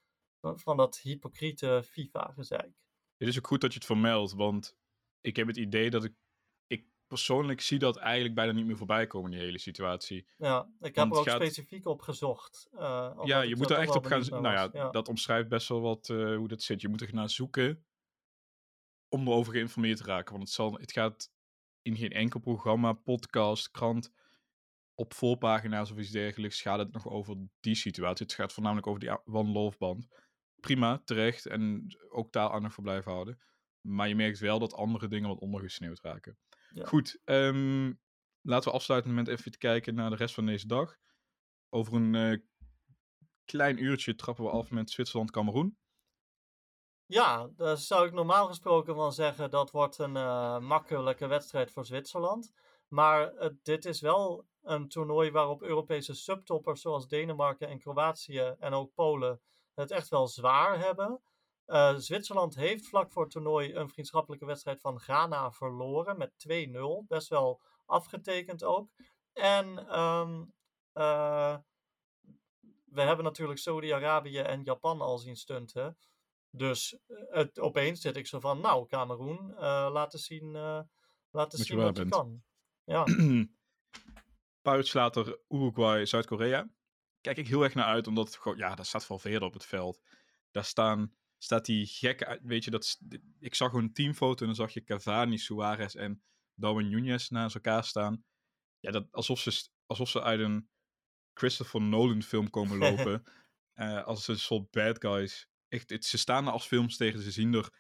van dat hypocriete FIFA-gezeik. Het is ook goed dat je het vermeldt, want ik heb het idee dat ik persoonlijk zie dat eigenlijk bijna niet meer voorbij komen, die hele situatie. Ja, ik heb er ook specifiek op gezocht. Uh, ja, je moet er echt op gaan. Nou ja, ja, dat omschrijft best wel wat uh, hoe dat zit. Je moet er naar zoeken om erover geïnformeerd te raken. Want het, zal, het gaat in geen enkel programma, podcast, krant, op voorpagina's of iets dergelijks gaat het nog over die situatie. Het gaat voornamelijk over die One Love Band. Prima, terecht. En ook daar aandacht voor blijven houden. Maar je merkt wel dat andere dingen wat ondergesneeuwd raken. Goed, um, laten we afsluiten met even te kijken naar de rest van deze dag. Over een uh, klein uurtje trappen we af met Zwitserland-Cameroen. Ja, daar zou ik normaal gesproken van zeggen dat wordt een uh, makkelijke wedstrijd voor Zwitserland. Maar uh, dit is wel een toernooi waarop Europese subtoppers zoals Denemarken en Kroatië en ook Polen het echt wel zwaar hebben. Uh, Zwitserland heeft vlak voor het toernooi een vriendschappelijke wedstrijd van Ghana verloren met 2-0. Best wel afgetekend ook. En um, uh, we hebben natuurlijk Saudi-Arabië en Japan al zien stunten. Dus eh, het, opeens zit ik zo van, nou, Cameroen, uh, laten zien, laten zien wat je kan. Ja. Paar later Uruguay, Zuid-Korea. Kijk ik heel erg naar uit, omdat het gewoon, ja, daar staat verder op het veld. Daar staan staat die gekke, weet je, dat, ik zag een teamfoto en dan zag je Cavani, Suarez en Darwin Nunez naast elkaar staan. Ja, dat, alsof, ze, alsof ze uit een Christopher Nolan film komen lopen. uh, als een soort bad guys. Echt, het, ze staan er als films tegen, ze zien er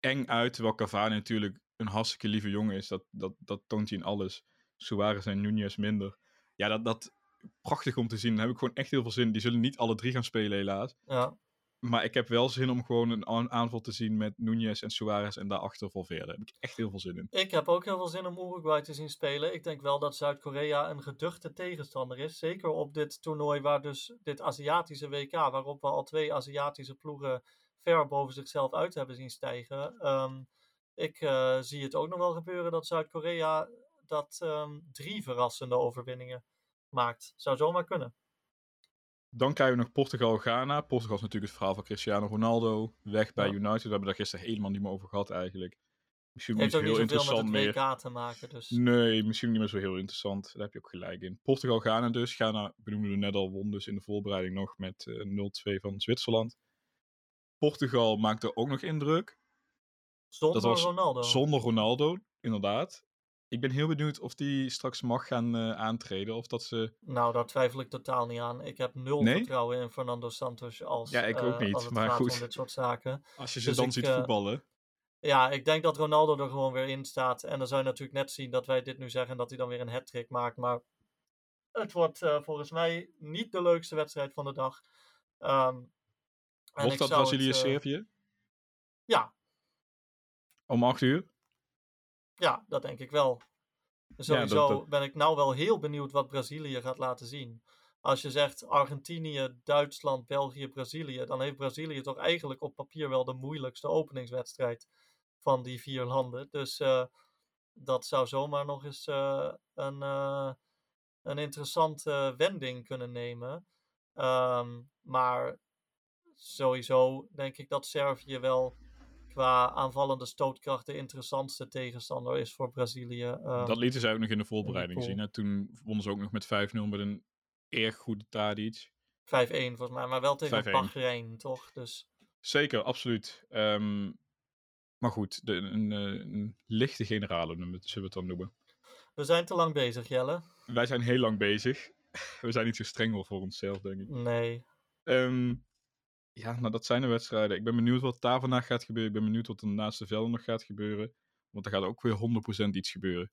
eng uit, terwijl Cavani natuurlijk een hartstikke lieve jongen is. Dat, dat, dat toont hij in alles. Suarez en Nunez minder. Ja, dat, dat prachtig om te zien. Daar heb ik gewoon echt heel veel zin. Die zullen niet alle drie gaan spelen, helaas. Ja. Maar ik heb wel zin om gewoon een aanval te zien met Nunez en Suarez en daarachter Valverde. Daar heb ik echt heel veel zin in. Ik heb ook heel veel zin om Uruguay te zien spelen. Ik denk wel dat Zuid-Korea een geduchte tegenstander is. Zeker op dit toernooi waar dus dit Aziatische WK, waarop we al twee Aziatische ploegen ver boven zichzelf uit hebben zien stijgen. Um, ik uh, zie het ook nog wel gebeuren dat Zuid-Korea dat um, drie verrassende overwinningen maakt. Zou zomaar kunnen. Dan krijgen we nog Portugal-Ghana. Portugal is natuurlijk het verhaal van Cristiano Ronaldo. Weg bij United. We hebben daar gisteren helemaal niet meer over gehad eigenlijk. Misschien niet zo heel interessant meer. te maken. Dus. Nee, misschien niet meer zo heel interessant. Daar heb je ook gelijk in. Portugal-Ghana dus. Ghana benoemden we net al, won dus in de voorbereiding nog met uh, eh, 0-2 van Zwitserland. Portugal maakte ook nog indruk. Zonder Ronaldo. Zonder Ronaldo, inderdaad. Ik ben heel benieuwd of die straks mag gaan uh, aantreden. Of dat ze... Nou, daar twijfel ik totaal niet aan. Ik heb nul vertrouwen in Fernando Santos als, ja, ik ook uh, niet, als het maar gaat goed. om dit soort zaken. Als je ze dus dan ik, ziet uh, voetballen. Ja, ik denk dat Ronaldo er gewoon weer in staat. En dan zou je natuurlijk net zien dat wij dit nu zeggen dat hij dan weer een hat-trick maakt. Maar het wordt volgens mij niet de leukste wedstrijd van de dag. Um, wordt dat Brazilië-Servië? ja. Om acht uur? Ja, dat denk ik wel. Sowieso ja, dat, dat... ben ik nou wel heel benieuwd wat Brazilië gaat laten zien. Als je zegt Argentinië, Duitsland, België, Brazilië, dan heeft Brazilië toch eigenlijk op papier wel de moeilijkste openingswedstrijd van die vier landen. Dus uh, dat zou zomaar nog eens uh, een, uh, een interessante wending kunnen nemen. Um, maar sowieso denk ik dat Servië wel qua aanvallende stootkracht de interessantste tegenstander is voor Brazilië. Um, dat lieten ze ook nog in de voorbereiding zien. Hè? Toen wonnen ze ook nog met 5-0 met een erg goede Tadic. 5-1 volgens mij, maar wel tegen 5-1. Bahrein, toch? Dus Zeker, absoluut. Ehm, maar goed, de, een, eh, een lichte generale zullen we het dan noemen. we zijn te lang bezig, Jelle. Wij zijn heel lang bezig. We zijn niet zo streng voor onszelf, denk ik. Nee. Ehm, ja, nou dat zijn de wedstrijden. Ik ben benieuwd wat daar vandaag gaat gebeuren. Ik ben benieuwd wat er naast de velden nog gaat gebeuren. Want er gaat ook weer 100% iets gebeuren.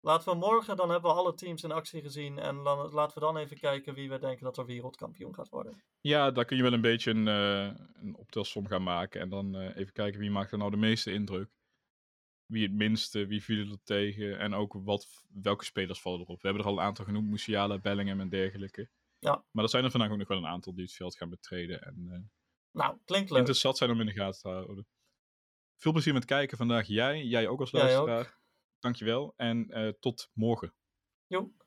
Laten we morgen, dan hebben we alle teams in actie gezien. En dan, laten we dan even kijken wie we denken dat er wereldkampioen gaat worden. Ja, daar kun je wel een beetje een, eh, een optelsom gaan maken. En dan eh, even kijken wie maakt er nou de meeste indruk. Wie het minste, wie viel er tegen. En ook wat, welke spelers vallen erop. We hebben er al een aantal genoemd. Musiala, Bellingham en dergelijke. Ja. Maar er zijn er vandaag ook nog wel een aantal die het veld gaan betreden. En eh, Nou, klinkt leuk. interessant zijn om in de gaten te houden. Veel plezier met kijken vandaag. Jij, jij ook als Jij ook. luisteraar. Dankjewel en eh, tot morgen. Joep.